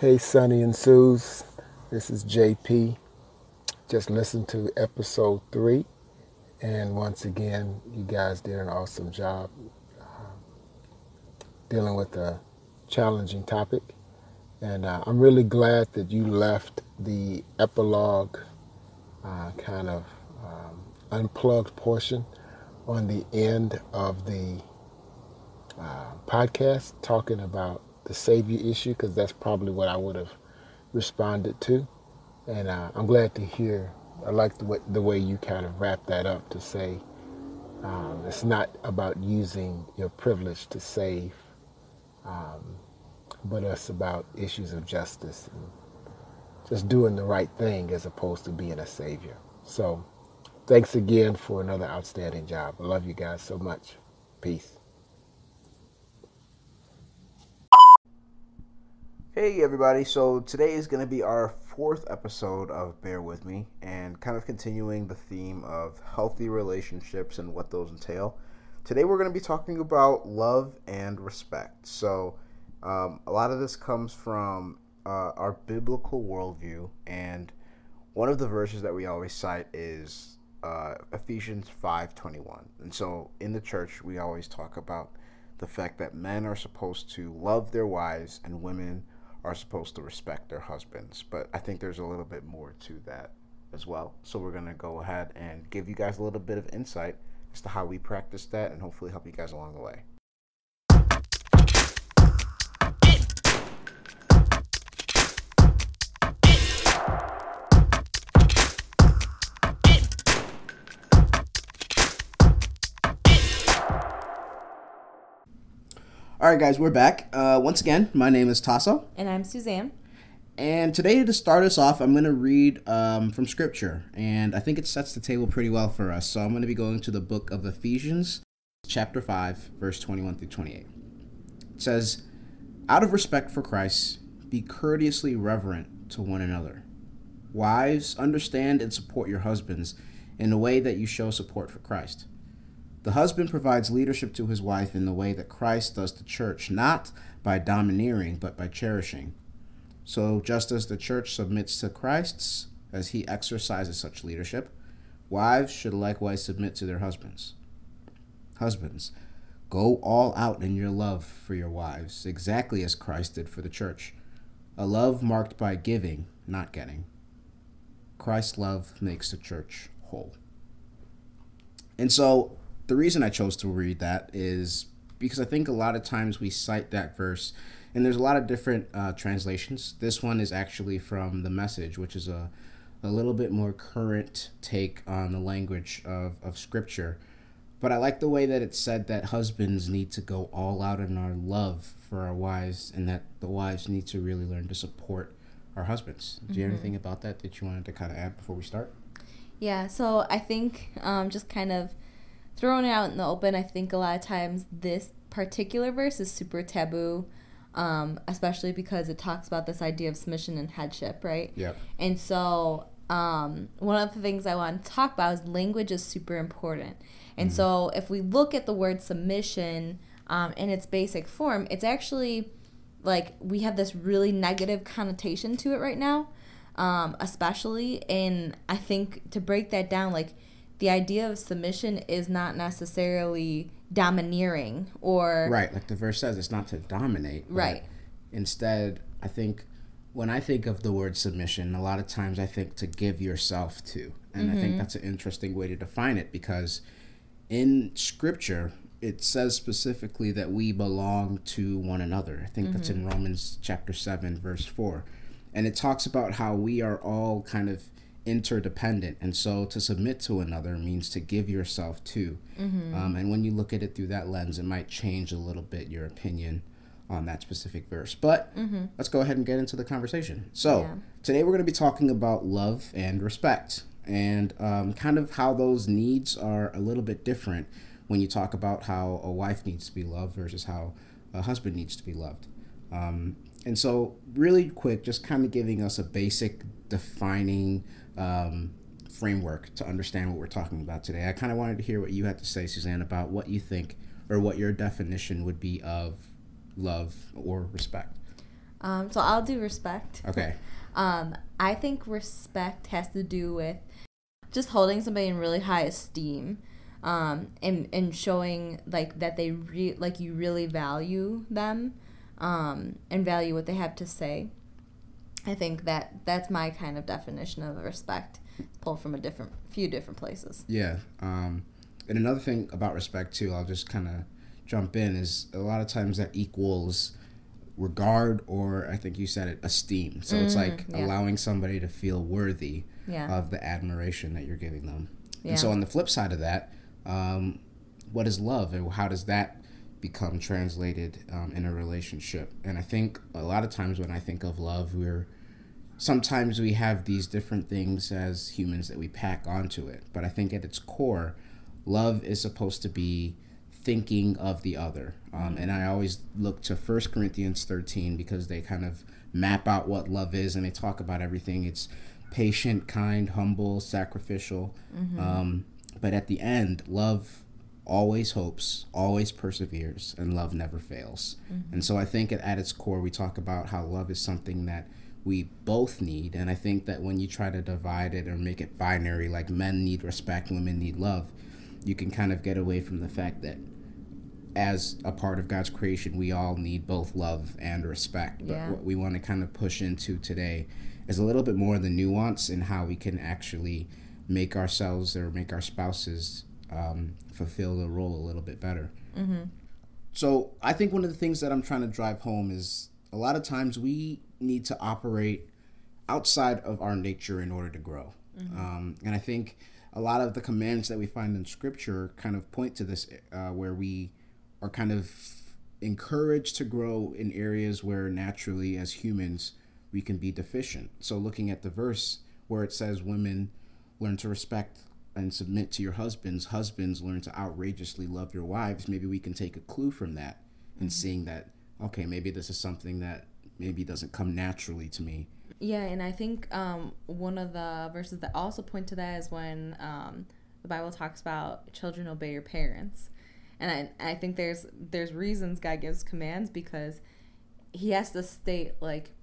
Hey, Sonny and Suze. This is JP. Just listened to episode three. And once again, you guys did an awesome job uh, dealing with a challenging topic. And uh, I'm really glad that you left the epilogue uh, kind of um, unplugged portion on the end of the uh, podcast talking about the Savior issue because that's probably what I would have responded to. And uh, I'm glad to hear, I like the way, the way you kind of wrap that up to say um, it's not about using your privilege to save, um, but it's about issues of justice and just doing the right thing as opposed to being a savior. So, thanks again for another outstanding job. I love you guys so much. Peace. Hey everybody, so today is going to be our fourth episode of Bear With Me and kind of continuing the theme of healthy relationships and what those entail. Today we're going to be talking about love and respect. So, um, a lot of this comes from uh, our biblical worldview, and one of the verses that we always cite is uh, Ephesians 5:21. And so, in the church, we always talk about the fact that men are supposed to love their wives and women are supposed to respect their husbands. But I think there's a little bit more to that as well. So we're going to go ahead and give you guys a little bit of insight as to how we practice that and hopefully help you guys along the way. All right, guys, we're back. Uh, once again, my name is Tasso. And I'm Suzanne. And today, to start us off, I'm going to read um, from Scripture. And I think it sets the table pretty well for us. So I'm going to be going to the book of Ephesians, chapter 5, verse 21 through 28. It says, Out of respect for Christ, be courteously reverent to one another. Wives, understand and support your husbands in the way that you show support for Christ. The husband provides leadership to his wife in the way that Christ does the church, not by domineering, but by cherishing. So, just as the church submits to Christ's as he exercises such leadership, wives should likewise submit to their husbands. Husbands, go all out in your love for your wives, exactly as Christ did for the church, a love marked by giving, not getting. Christ's love makes the church whole. And so, the reason I chose to read that is because I think a lot of times we cite that verse, and there's a lot of different uh, translations. This one is actually from the Message, which is a a little bit more current take on the language of, of scripture. But I like the way that it said that husbands need to go all out in our love for our wives, and that the wives need to really learn to support our husbands. Do you have Mhm. anything about that that you wanted to kind of add before we start? Yeah, so I think um, just kind of throwing it out in the open, I think a lot of times this particular verse is super taboo, um, especially because it talks about this idea of submission and headship, right? Yep. And so um, one of the things I want to talk about is language is super important. And so if we look at the word submission um, in its basic form, it's actually like we have this really negative connotation to it right now, um, especially. And I think to break that down, like the idea of submission is not necessarily domineering or Right, like the verse says, it's not to dominate. Right. Instead, I think when I think of the word submission, a lot of times I think to give yourself to. And I think Mm-hmm. that's an interesting way to define it because in scripture, it says specifically that we belong to one another. I think that's in Mm-hmm. Romans chapter 7, verse 4. And it talks about how we are all kind of interdependent. And so to submit to another means to give yourself to. Mm-hmm. Um, and when you look at it through that lens, it might change a little bit your opinion on that specific verse. But let's go ahead and get into the conversation. So, Mm-hmm. Yeah. today we're going to be talking about love and respect and um, kind of how those needs are a little bit different when you talk about how a wife needs to be loved versus how a husband needs to be loved. Um, and so, really quick, just kind of giving us a basic defining um, framework to understand what we're talking about today. I kind of wanted to hear what you had to say, Suzanne, about what you think or what your definition would be of love or respect. Um, so I'll do respect. Okay. Um, I think respect has to do with just holding somebody in really high esteem, um, and and showing like that they re- like you really value them, um, and value what they have to say. I think that that's my kind of definition of respect. Pulled from a different few different places. Yeah. Um, and another thing about respect too, I'll just kind of jump in is a lot of times that equals regard or I think you said it esteem. So it's like yeah. allowing somebody to feel worthy Yeah. of the admiration that you're giving them. Yeah. And so on the flip side of that, um, what is love and how does that become translated um, in a relationship? And I think a lot of times when I think of love, we're sometimes we have these different things as humans that we pack onto it. But I think at its core, love is supposed to be thinking of the other. Um, and I always look to 1 Corinthians 13 because they kind of map out what love is and they talk about everything. It's patient, kind, humble, sacrificial. Um, but at the end, love always hopes, always perseveres, and love never fails. And so I think at, at its core, we talk about how love is something that we both need. And I think that when you try to divide it or make it binary, like men need respect, women need love, you can kind of get away from the fact that as a part of God's creation, we all need both love and respect. But Yeah. what we want to kind of push into today is a little bit more of the nuance in how we can actually make ourselves or make our spouses um, fulfill the role a little bit better. So I think one of the things that I'm trying to drive home is a lot of times we need to operate outside of our nature in order to grow. Um, and I think a lot of the commands that we find in Scripture kind of point to this, uh, where we are kind of encouraged to grow in areas where naturally, as humans, we can be deficient. So looking at the verse where it says, "Women learn to respect." And submit to your husbands. Husbands learn to outrageously love your wives. Maybe we can take a clue from that and seeing that, okay, maybe this is something that maybe doesn't come naturally to me. Yeah, and I think um, one of the verses that also point to that is when um, the Bible talks about children obey your parents, and I, I think there's there's reasons God gives commands because He has to state like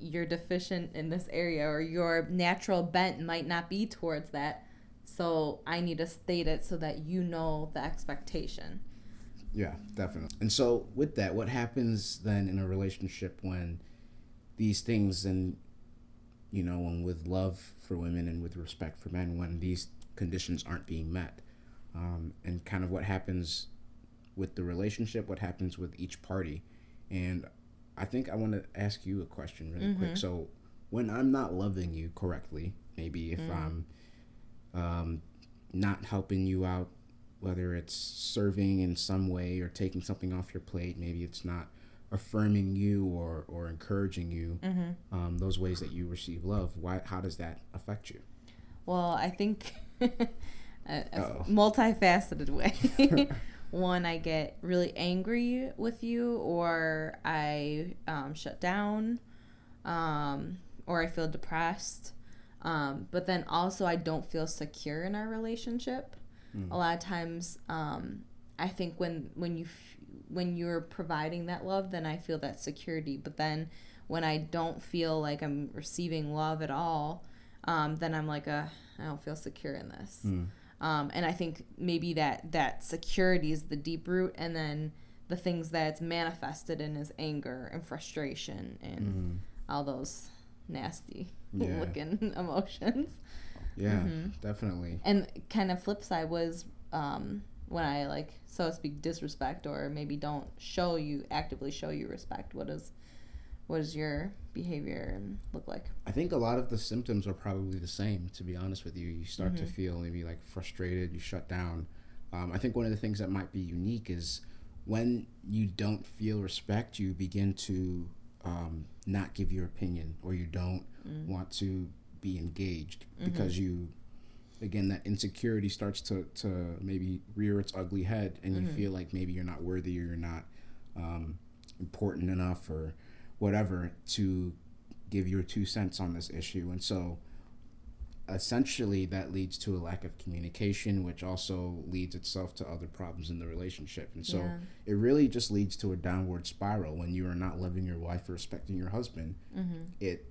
you're deficient in this area or your natural bent might not be towards that, so I need to state it so that you know the expectation. Yeah, definitely. And so, with that, what happens then in a relationship when these things, and you know, when with love for women and with respect for men, when these conditions aren't being met, um, and kind of what happens with the relationship, what happens with each party, and I think I want to ask you a question really quick. So, when I'm not loving you correctly, maybe if I'm um, not helping you out whether it's serving in some way or taking something off your plate maybe it's not affirming you or, or encouraging you um, those ways that you receive love why how does that affect you Well, I think a, a Uh-oh. multifaceted way. One, I get really angry with you, or I um, shut down, um, or I feel depressed. Um, but then also, I don't feel secure in our relationship. A lot of times, um, I think when when you f- when you're providing that love, then I feel that security. But then when I don't feel like I'm receiving love at all, um, then I'm like, uh, I don't feel secure in this. Um, and I think maybe that that security is the deep root, and then the things that's manifested in is anger and frustration and all those nasty Yeah. looking emotions. Yeah definitely. And kind of flip side was um, when I like so to speak disrespect or maybe don't show you actively show you respect. What is what does your behavior look like? i think a lot of the symptoms are probably the same to be honest with you. You start to feel maybe like frustrated you shut down. Um, i think one of the things that might be unique is when you don't feel respect you begin to um, not give your opinion or you don't want to be engaged mm-hmm. because you again that insecurity starts to, to maybe rear its ugly head and you mm-hmm. feel like maybe you're not worthy or you're not um, important enough or whatever to give your two cents on this issue. And so essentially that leads to a lack of communication which also leads itself to other problems in the relationship. And so Yeah. it really just leads to a downward spiral. When you are not loving your wife or respecting your husband mm-hmm. it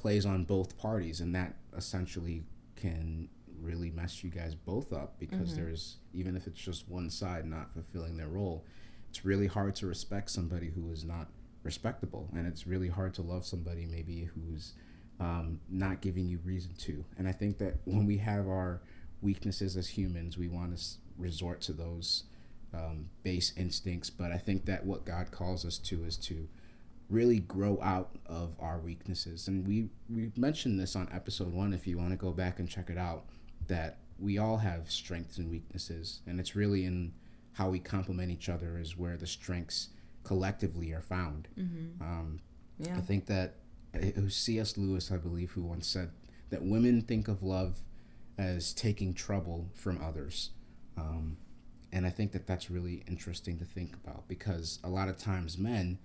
plays on both parties and that essentially can really mess you guys both up because there's even if it's just one side not fulfilling their role it's really hard to respect somebody who is not respectable and it's really hard to love somebody maybe who's um, not giving you reason to. And i think that when we have our weaknesses as humans we want to resort to those um, base instincts but i think that what god calls us to is to really grow out of our weaknesses. And we we mentioned this on episode one. If you want to go back and check it out, that we all have strengths and weaknesses, and it's really in how we complement each other is where the strengths collectively are found. Um, Yeah. I think that it was C.S. Lewis, I believe, who once said that women think of love as taking trouble from others. Um, and I think that that's really interesting to think about because a lot of times men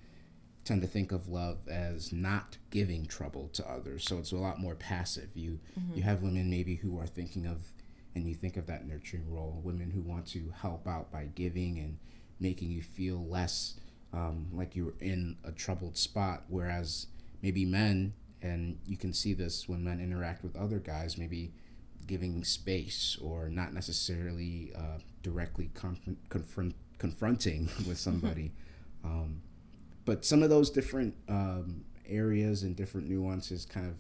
tend to think of love as not giving trouble to others. So it's a lot more passive. You you have women maybe who are thinking of and you think of that nurturing role, women who want to help out by giving and making you feel less um, like you're in a troubled spot. Whereas maybe men, and you can see this when men interact with other guys, maybe giving space or not necessarily uh, directly conf- confront confronting with somebody. um, but some of those different um, areas and different nuances kind of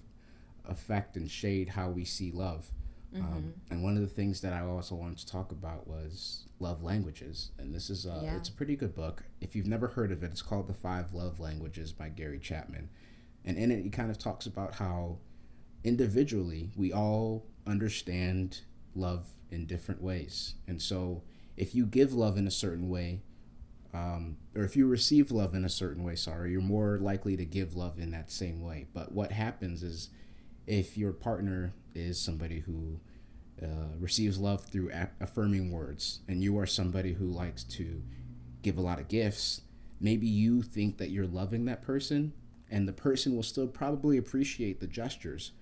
affect and shade how we see love. Um, and one of the things that I also wanted to talk about was love languages, and this is uh, Yeah. it's a pretty good book. If you've never heard of it, it's called The Five Love Languages by Gary Chapman, and in it he kind of talks about how individually we all understand love in different ways, and so if you give love in a certain way, um, or if you receive love in a certain way, sorry, you're more likely to give love in that same way. But what happens is if your partner is somebody who uh, receives love through a- affirming words, and you are somebody who likes to give a lot of gifts, maybe you think that you're loving that person, and the person will still probably appreciate the gestures,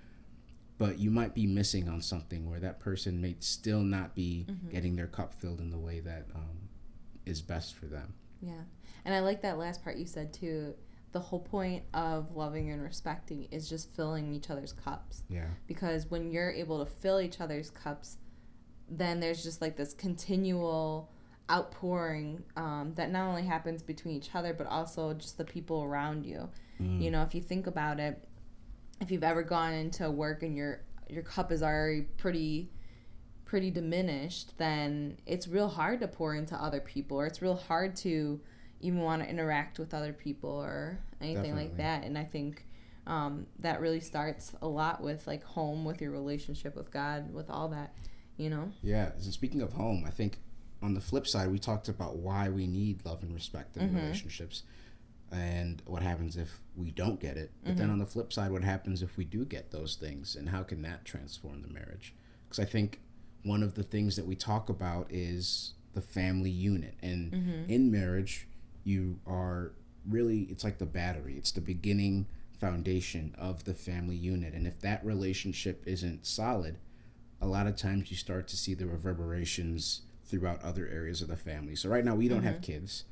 but you might be missing on something where that person may still not be getting their cup filled in the way that um, is best for them. Yeah. And I like that last part you said too. The whole point of loving and respecting is just filling each other's cups. Yeah. Because when you're able to fill each other's cups, then there's just like this continual outpouring um, that not only happens between each other, but also just the people around you. You know, if you think about it, if you've ever gone into work and your your cup is already pretty pretty diminished, then it's real hard to pour into other people, or it's real hard to even want to interact with other people or anything like that. And I think um, that really starts a lot with like home, with your relationship with God, with all that, you know. Yeah. And speaking of home, I think on the flip side, we talked about why we need love and respect in relationships and what happens if we don't get it. But then on the flip side, what happens if we do get those things and how can that transform the marriage? Because I think one of the things that we talk about is the family unit. And mm-hmm. in marriage, you are really, it's like the battery, it's the beginning foundation of the family unit. And if that relationship isn't solid, a lot of times you start to see the reverberations throughout other areas of the family. So right now we don't have mm-hmm. kids,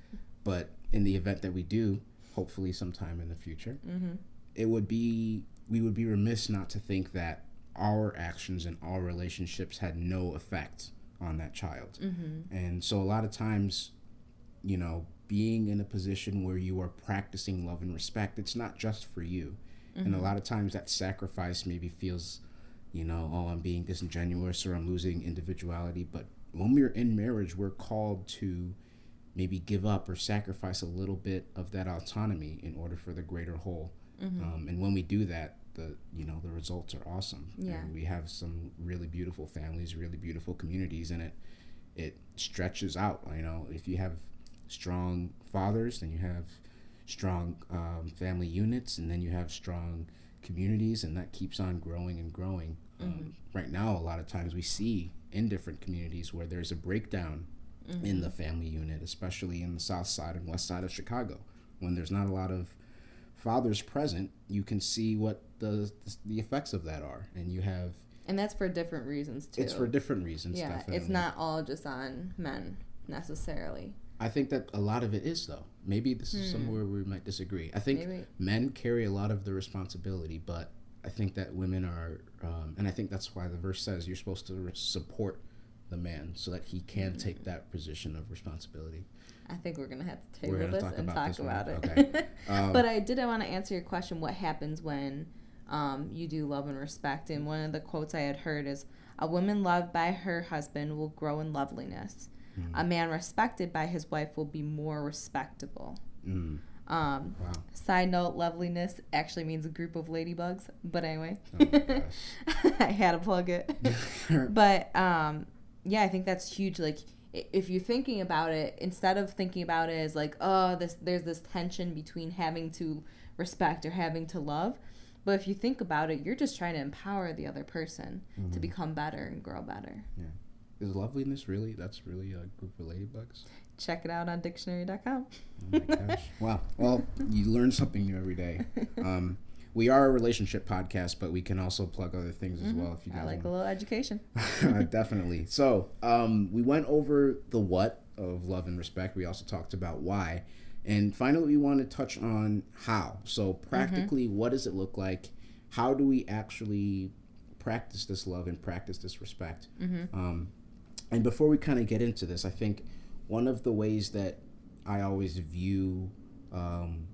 but in the event that we do, hopefully sometime in the future, mm-hmm. it would be we would be remiss not to think that our actions and our relationships had no effect on that child. Mm-hmm. And so a lot of times, you know, being in a position where you are practicing love and respect, it's not just for you. And a mm-hmm. lot of times that sacrifice maybe feels, you know, oh, I'm being disingenuous or I'm losing individuality. But when we're in marriage, we're called to maybe give up or sacrifice a little bit of that autonomy in order for the greater whole. Mm-hmm. Um, and when we do that, the you know the results are awesome. Yeah. And we have some really beautiful families, really beautiful communities, and it it stretches out. You know, if you have strong fathers, then you have strong um, family units, and then you have strong communities, and that keeps on growing and growing. Um, right now, a lot of times we see in different communities where there's a breakdown in the family unit, especially in the south side and west side of Chicago. When there's not a lot of fathers present, you can see what the the effects of that are, and you have And that's for different reasons too. It's for different reasons. yeah, definitely. it's not all just on men necessarily. I think that a lot of it is though. Maybe this is somewhere we might disagree. I think Hmm. Maybe. men carry a lot of the responsibility, but I think that women are, um, and I think that's why the verse says you're supposed to support the man so that he can take that position of responsibility. I think we're gonna have to table this talk and talk this one. about it. Okay. Um, but I did want to answer your question. What happens when um, you do love and respect? And one of the quotes I had heard is, "A woman loved by her husband will grow in loveliness. Hmm. A man respected by his wife will be more respectable." Mm, Um, wow. side note: loveliness actually means a group of ladybugs. But anyway, Oh. I had to plug it. but um, yeah, I think that's huge. Like if you're thinking about it, instead of thinking about it as like, oh, this there's this tension between having to respect or having to love. But if you think about it, you're just trying to empower the other person to become better and grow better. Yeah. Is loveliness really? That's really a group of ladybugs. Check it out on dictionary.com. Oh my gosh! wow. Well, you learn something new every day. Um, we are a relationship podcast, but we can also plug other things as well if you I guys like a want. little education. Definitely. So, um, we went over the what of love and respect. We also talked about why. And finally, we want to touch on how. So, practically, what does it look like? How do we actually practice this love and practice this respect? Um, and before we kind of get into this, I think one of the ways that I always view, um,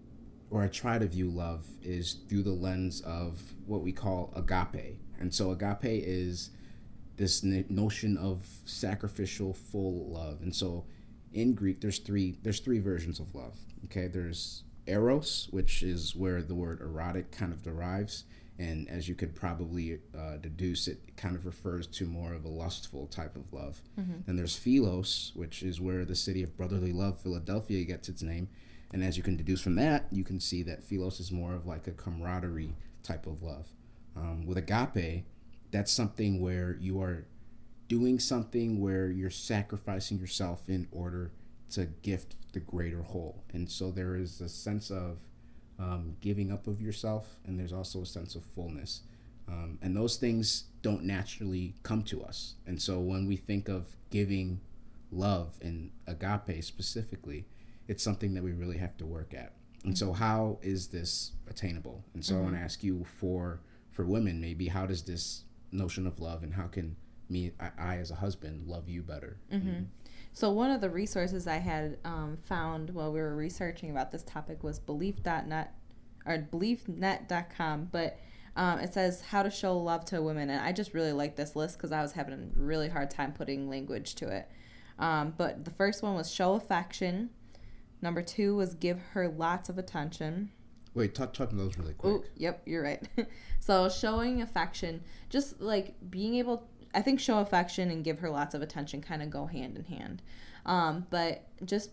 or I try to view love, is through the lens of what we call agape. And so, agape is this notion of sacrificial full love. And so in greek there's three there's three versions of love okay? There's eros which is where the word erotic kind of derives. And as you could probably uh, deduce it kind of refers to more of a lustful type of love. Then there's philos which is where the city of brotherly love philadelphia gets its name and as you can deduce from that you can see that philos is more of like a camaraderie type of love um, with agape that's something where you are doing something where you're sacrificing yourself in order to gift the greater whole. And so there is a sense of um, giving up of yourself, and there's also a sense of fullness. Um, and those things don't naturally come to us. And so when we think of giving love and agape specifically, it's something that we really have to work at. And so how is this attainable? And so I want to ask you for for women maybe how does this notion of love and how can me I, I as a husband love you better? So one of the resources I had um, found while we were researching about this topic was belief.net or beliefnet.com, but um, it says how to show love to women, and I just really like this list because I was having a really hard time putting language to it. Um, but the first one was show affection. Number two was give her lots of attention. Wait, on those really quick. Oh, yep, you're right. so showing affection, just like being able, I think show affection and give her lots of attention kind of go hand in hand. Um, but just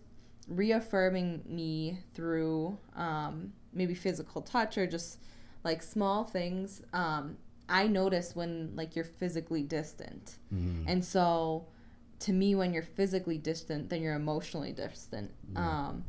reaffirming me through um, maybe physical touch or just like small things. Um, I notice when like you're physically distant, and so to me, when you're physically distant, then you're emotionally distant. Um,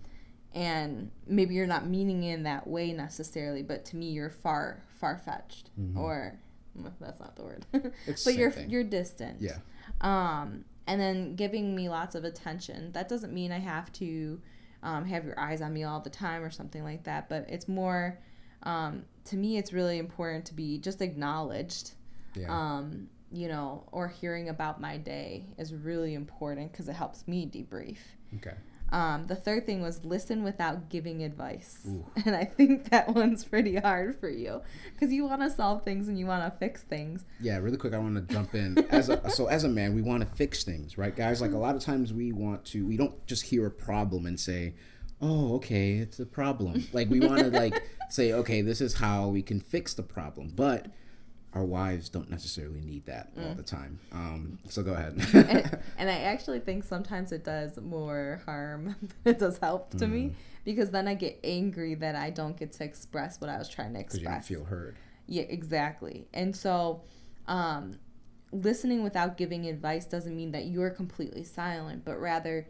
and maybe you're not meaning it in that way necessarily, but to me, you're far far fetched, or mm, that's not the word, It's but you're thing. you're distant. Yeah. Um, and then giving me lots of attention. That doesn't mean I have to um, have your eyes on me all the time or something like that, but it's more. Um, to me, it's really important to be just acknowledged Yeah. um, you know, or hearing about my day is really important because it helps me debrief. okay. Um, the third thing was listen without giving advice. Ooh. And I think that one's pretty hard for you because you want to solve things and you want to fix things. Yeah, really quick, I want to jump in. As a, so, as a man, we want to fix things, right, guys? Like a lot of times, we want to. We don't just hear a problem and say, "Oh, okay, it's a problem." Like we want to like say, "Okay, this is how we can fix the problem." But our wives don't necessarily need that all the time. Um, so go ahead. and, and I actually think sometimes it does more harm than it does help to Mm. me because then I get angry that I don't get to express what I was trying to Because you don't express. feel heard. Yeah, exactly. And so, um, listening without giving advice doesn't mean that you're completely silent, but rather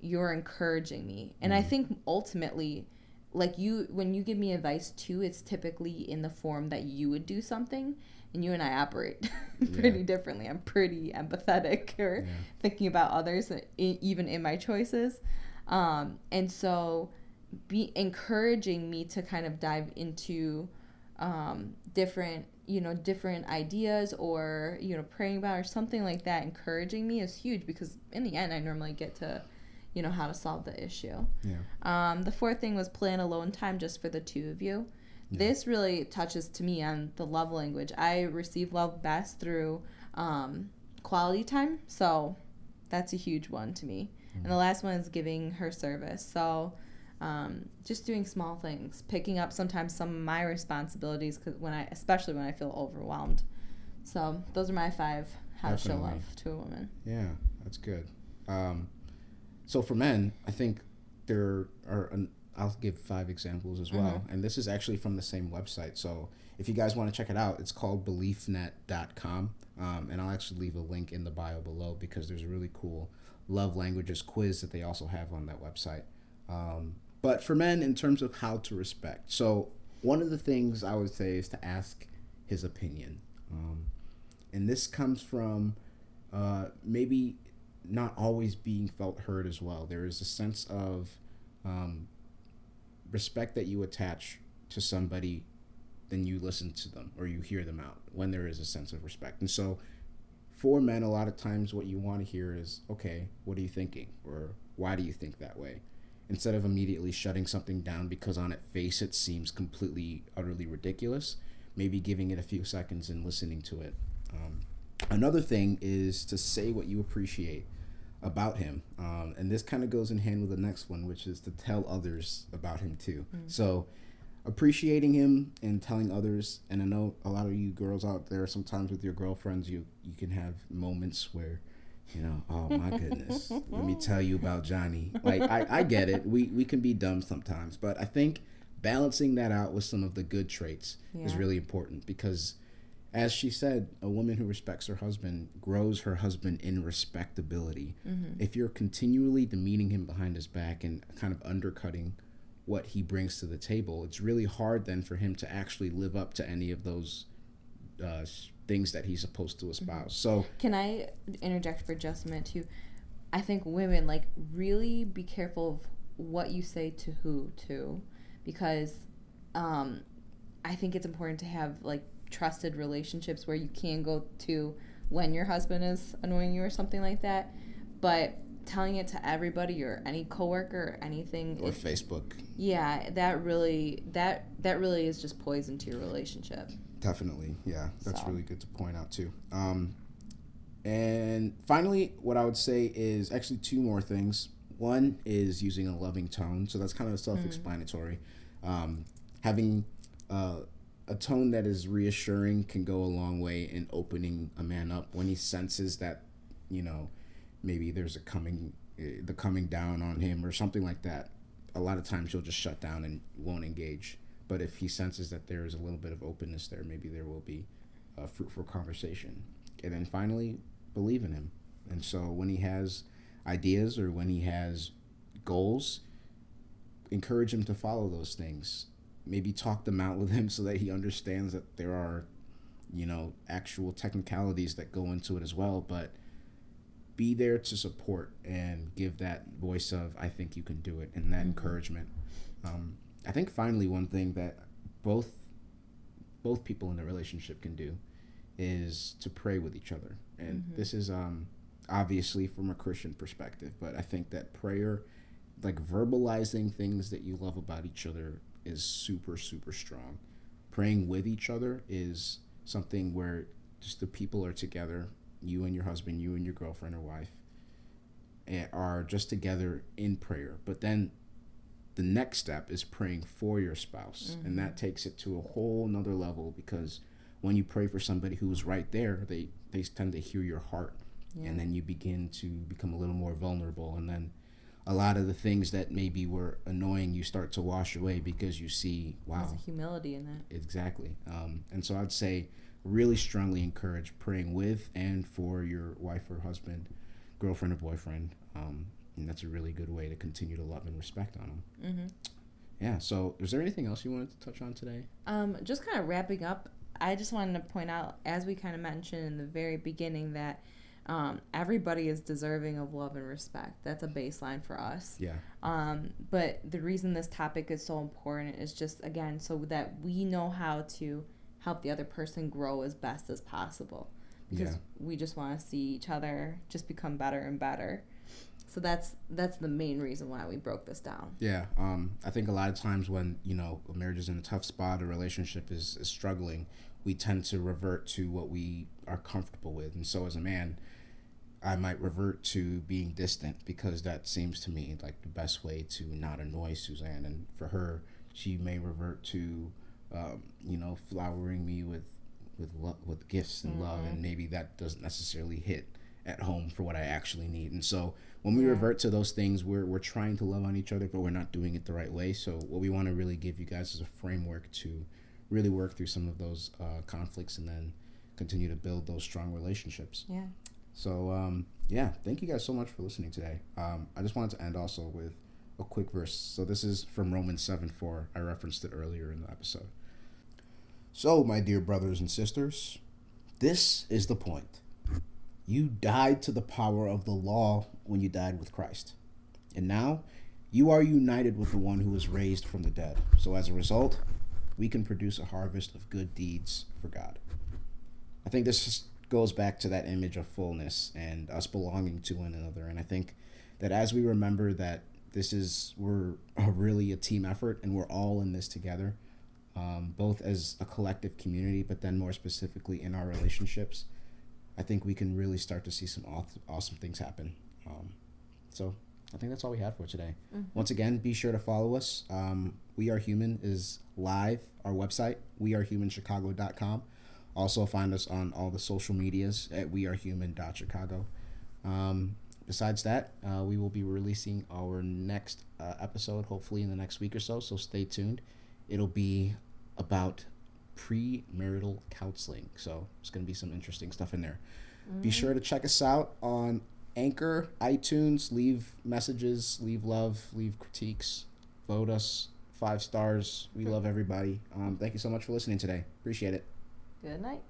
you're encouraging me. And I think ultimately, like you when you give me advice too it's typically in the form that you would do something and you and i operate pretty Yeah. differently i'm pretty empathetic or Yeah. thinking about others even in my choices um, and so be encouraging me to kind of dive into um, different you know different ideas or you know praying about or something like that encouraging me is huge because in the end i normally get to you know how to solve the issue Yeah. um, the fourth thing was plan alone time just for the two of you. This really touches to me on the love language. I receive love best through um, quality time, so that's a huge one to me. And the last one is giving her service. So um, just doing small things, picking up sometimes some of my responsibilities, cause when I, especially when I feel overwhelmed. So those are my five how to show love to a woman. Yeah, that's good. Um, so for men, I think there are. An, I'll give five examples as well, and this is actually from the same website. So if you guys want to check it out, it's called BeliefNet.com, um, and I'll actually leave a link in the bio below because there's a really cool love languages quiz that they also have on that website. Um, but for men, in terms of how to respect, so one of the things I would say is to ask his opinion, um, and this comes from uh, maybe not always being felt heard as well. There is a sense of um, respect that you attach to somebody, then you listen to them or you hear them out when there is a sense of respect. And so, for men, a lot of times what you want to hear is, okay, what are you thinking? Or why do you think that way? Instead of immediately shutting something down because on its face it seems completely, utterly ridiculous, maybe giving it a few seconds and listening to it. Um, another thing is to say what you appreciate about him. Um, and this kind of goes in hand with the next one which is to tell others about him too. So appreciating him and telling others and i know a lot of you girls out there sometimes with your girlfriends you you can have moments where you know oh my goodness let me tell you about johnny. Like i, I get it. We we can be dumb sometimes but i think balancing that out with some of the good traits is really important because as she said, a woman who respects her husband grows her husband in respectability. If you're continually demeaning him behind his back and kind of undercutting what he brings to the table, it's really hard then for him to actually live up to any of those uh, things that he's supposed to espouse. So, Can I interject for just a minute too? I think women like really be careful of what you say to who too, because um, I think it's important to have like trusted relationships where you can go to when your husband is annoying you or something like that, but telling it to everybody or any coworker or anything or it- Facebook, yeah that really that that really is just poison to your relationship Definitely, yeah, that's So. really good to point out too. Um, and finally, what I would say is actually two more things. One is using a loving tone, so that's kind of self-explanatory. Um, having uh, a tone that is reassuring can go a long way in opening a man up when he senses that, you know, maybe there's a coming, uh, the coming down on him or something like that. A lot of times he'll just shut down and won't engage. But if he senses that there is a little bit of openness there, maybe there will be a fruitful conversation. And then finally, believe in him. And so when he has ideas or when he has goals, encourage him to follow those things. Maybe talk them out with him so that he understands that there are, you know, actual technicalities that go into it as well. But be there to support and give that voice of, I think you can do it, and that encouragement. Um, I think finally, one thing that both both people in the relationship can do is to pray with each other. And this is um, obviously from a Christian perspective, but I think that prayer, like verbalizing things that you love about each other, is super, super strong. Praying with each other is something where just the people are together, you and your husband, you and your girlfriend or wife, eh, are just together in prayer. But then the next step is praying for your spouse and that takes it to a whole nother level because when you pray for somebody who's right there they they tend to hear your heart and then you begin to become a little more vulnerable and then a lot of the things that maybe were annoying you start to wash away because you see wow. There's a humility in that. Exactly. Um, and so i'd say really strongly encourage praying with and for your wife or husband girlfriend or boyfriend. Um, and that's a really good way to continue to love and respect on them yeah. So, is there anything else you wanted to touch on today? Um, just kind of wrapping up, I just wanted to point out, as we kind of mentioned in the very beginning, that um, everybody is deserving of love and respect. That's a baseline for us. Yeah. Um, but the reason this topic is so important is just, again, so that we know how to help the other person grow as best as possible. Because Yeah. we just want to see each other just become better and better. So that's that's the main reason why we broke this down. Yeah, um, I think a lot of times when you know a marriage is in a tough spot, a relationship is, is struggling, we tend to revert to what we are comfortable with, and so as a man, I might revert to being distant because that seems to me like the best way to not annoy Suzanne, and for her, she may revert to, um, you know, flowering me with with lo- with gifts and love, and maybe that doesn't necessarily hit at home for what I actually need. And so when we Yeah. revert to those things, we're we're trying to love on each other, but we're not doing it the right way. So what we want to really give you guys is a framework to really work through some of those uh, conflicts and then continue to build those strong relationships. Yeah. So um, yeah, thank you guys so much for listening today. Um, I just wanted to end also with a quick verse. So this is from Romans seven four. I referenced it earlier in the episode. So my dear brothers and sisters, this is the point. You died to the power of the law when you died with Christ, and now you are united with the one who was raised from the dead. So as a result, we can produce a harvest of good deeds for God. I think this goes back to that image of fullness and us belonging to one another. And I think that as we remember that this is we're a really a team effort and we're all in this together, um, both as a collective community, but then more specifically in our relationships, I think we can really start to see some awesome things happen. Um, so I think that's all we have for today. Once again, be sure to follow us. Um, we Are Human is live, our website, wearehumanchicago.com. Also, find us on all the social medias at wearehuman.chicago. Um, besides that, uh, we will be releasing our next uh, episode, hopefully in the next week or so, so stay tuned. It'll be about premarital counseling, so it's going to be some interesting stuff in there. Be sure to check us out on Anchor, iTunes. Leave messages, leave love, leave critiques, vote us five stars. We love everybody. Um, thank you so much for listening today. Appreciate it. Good night.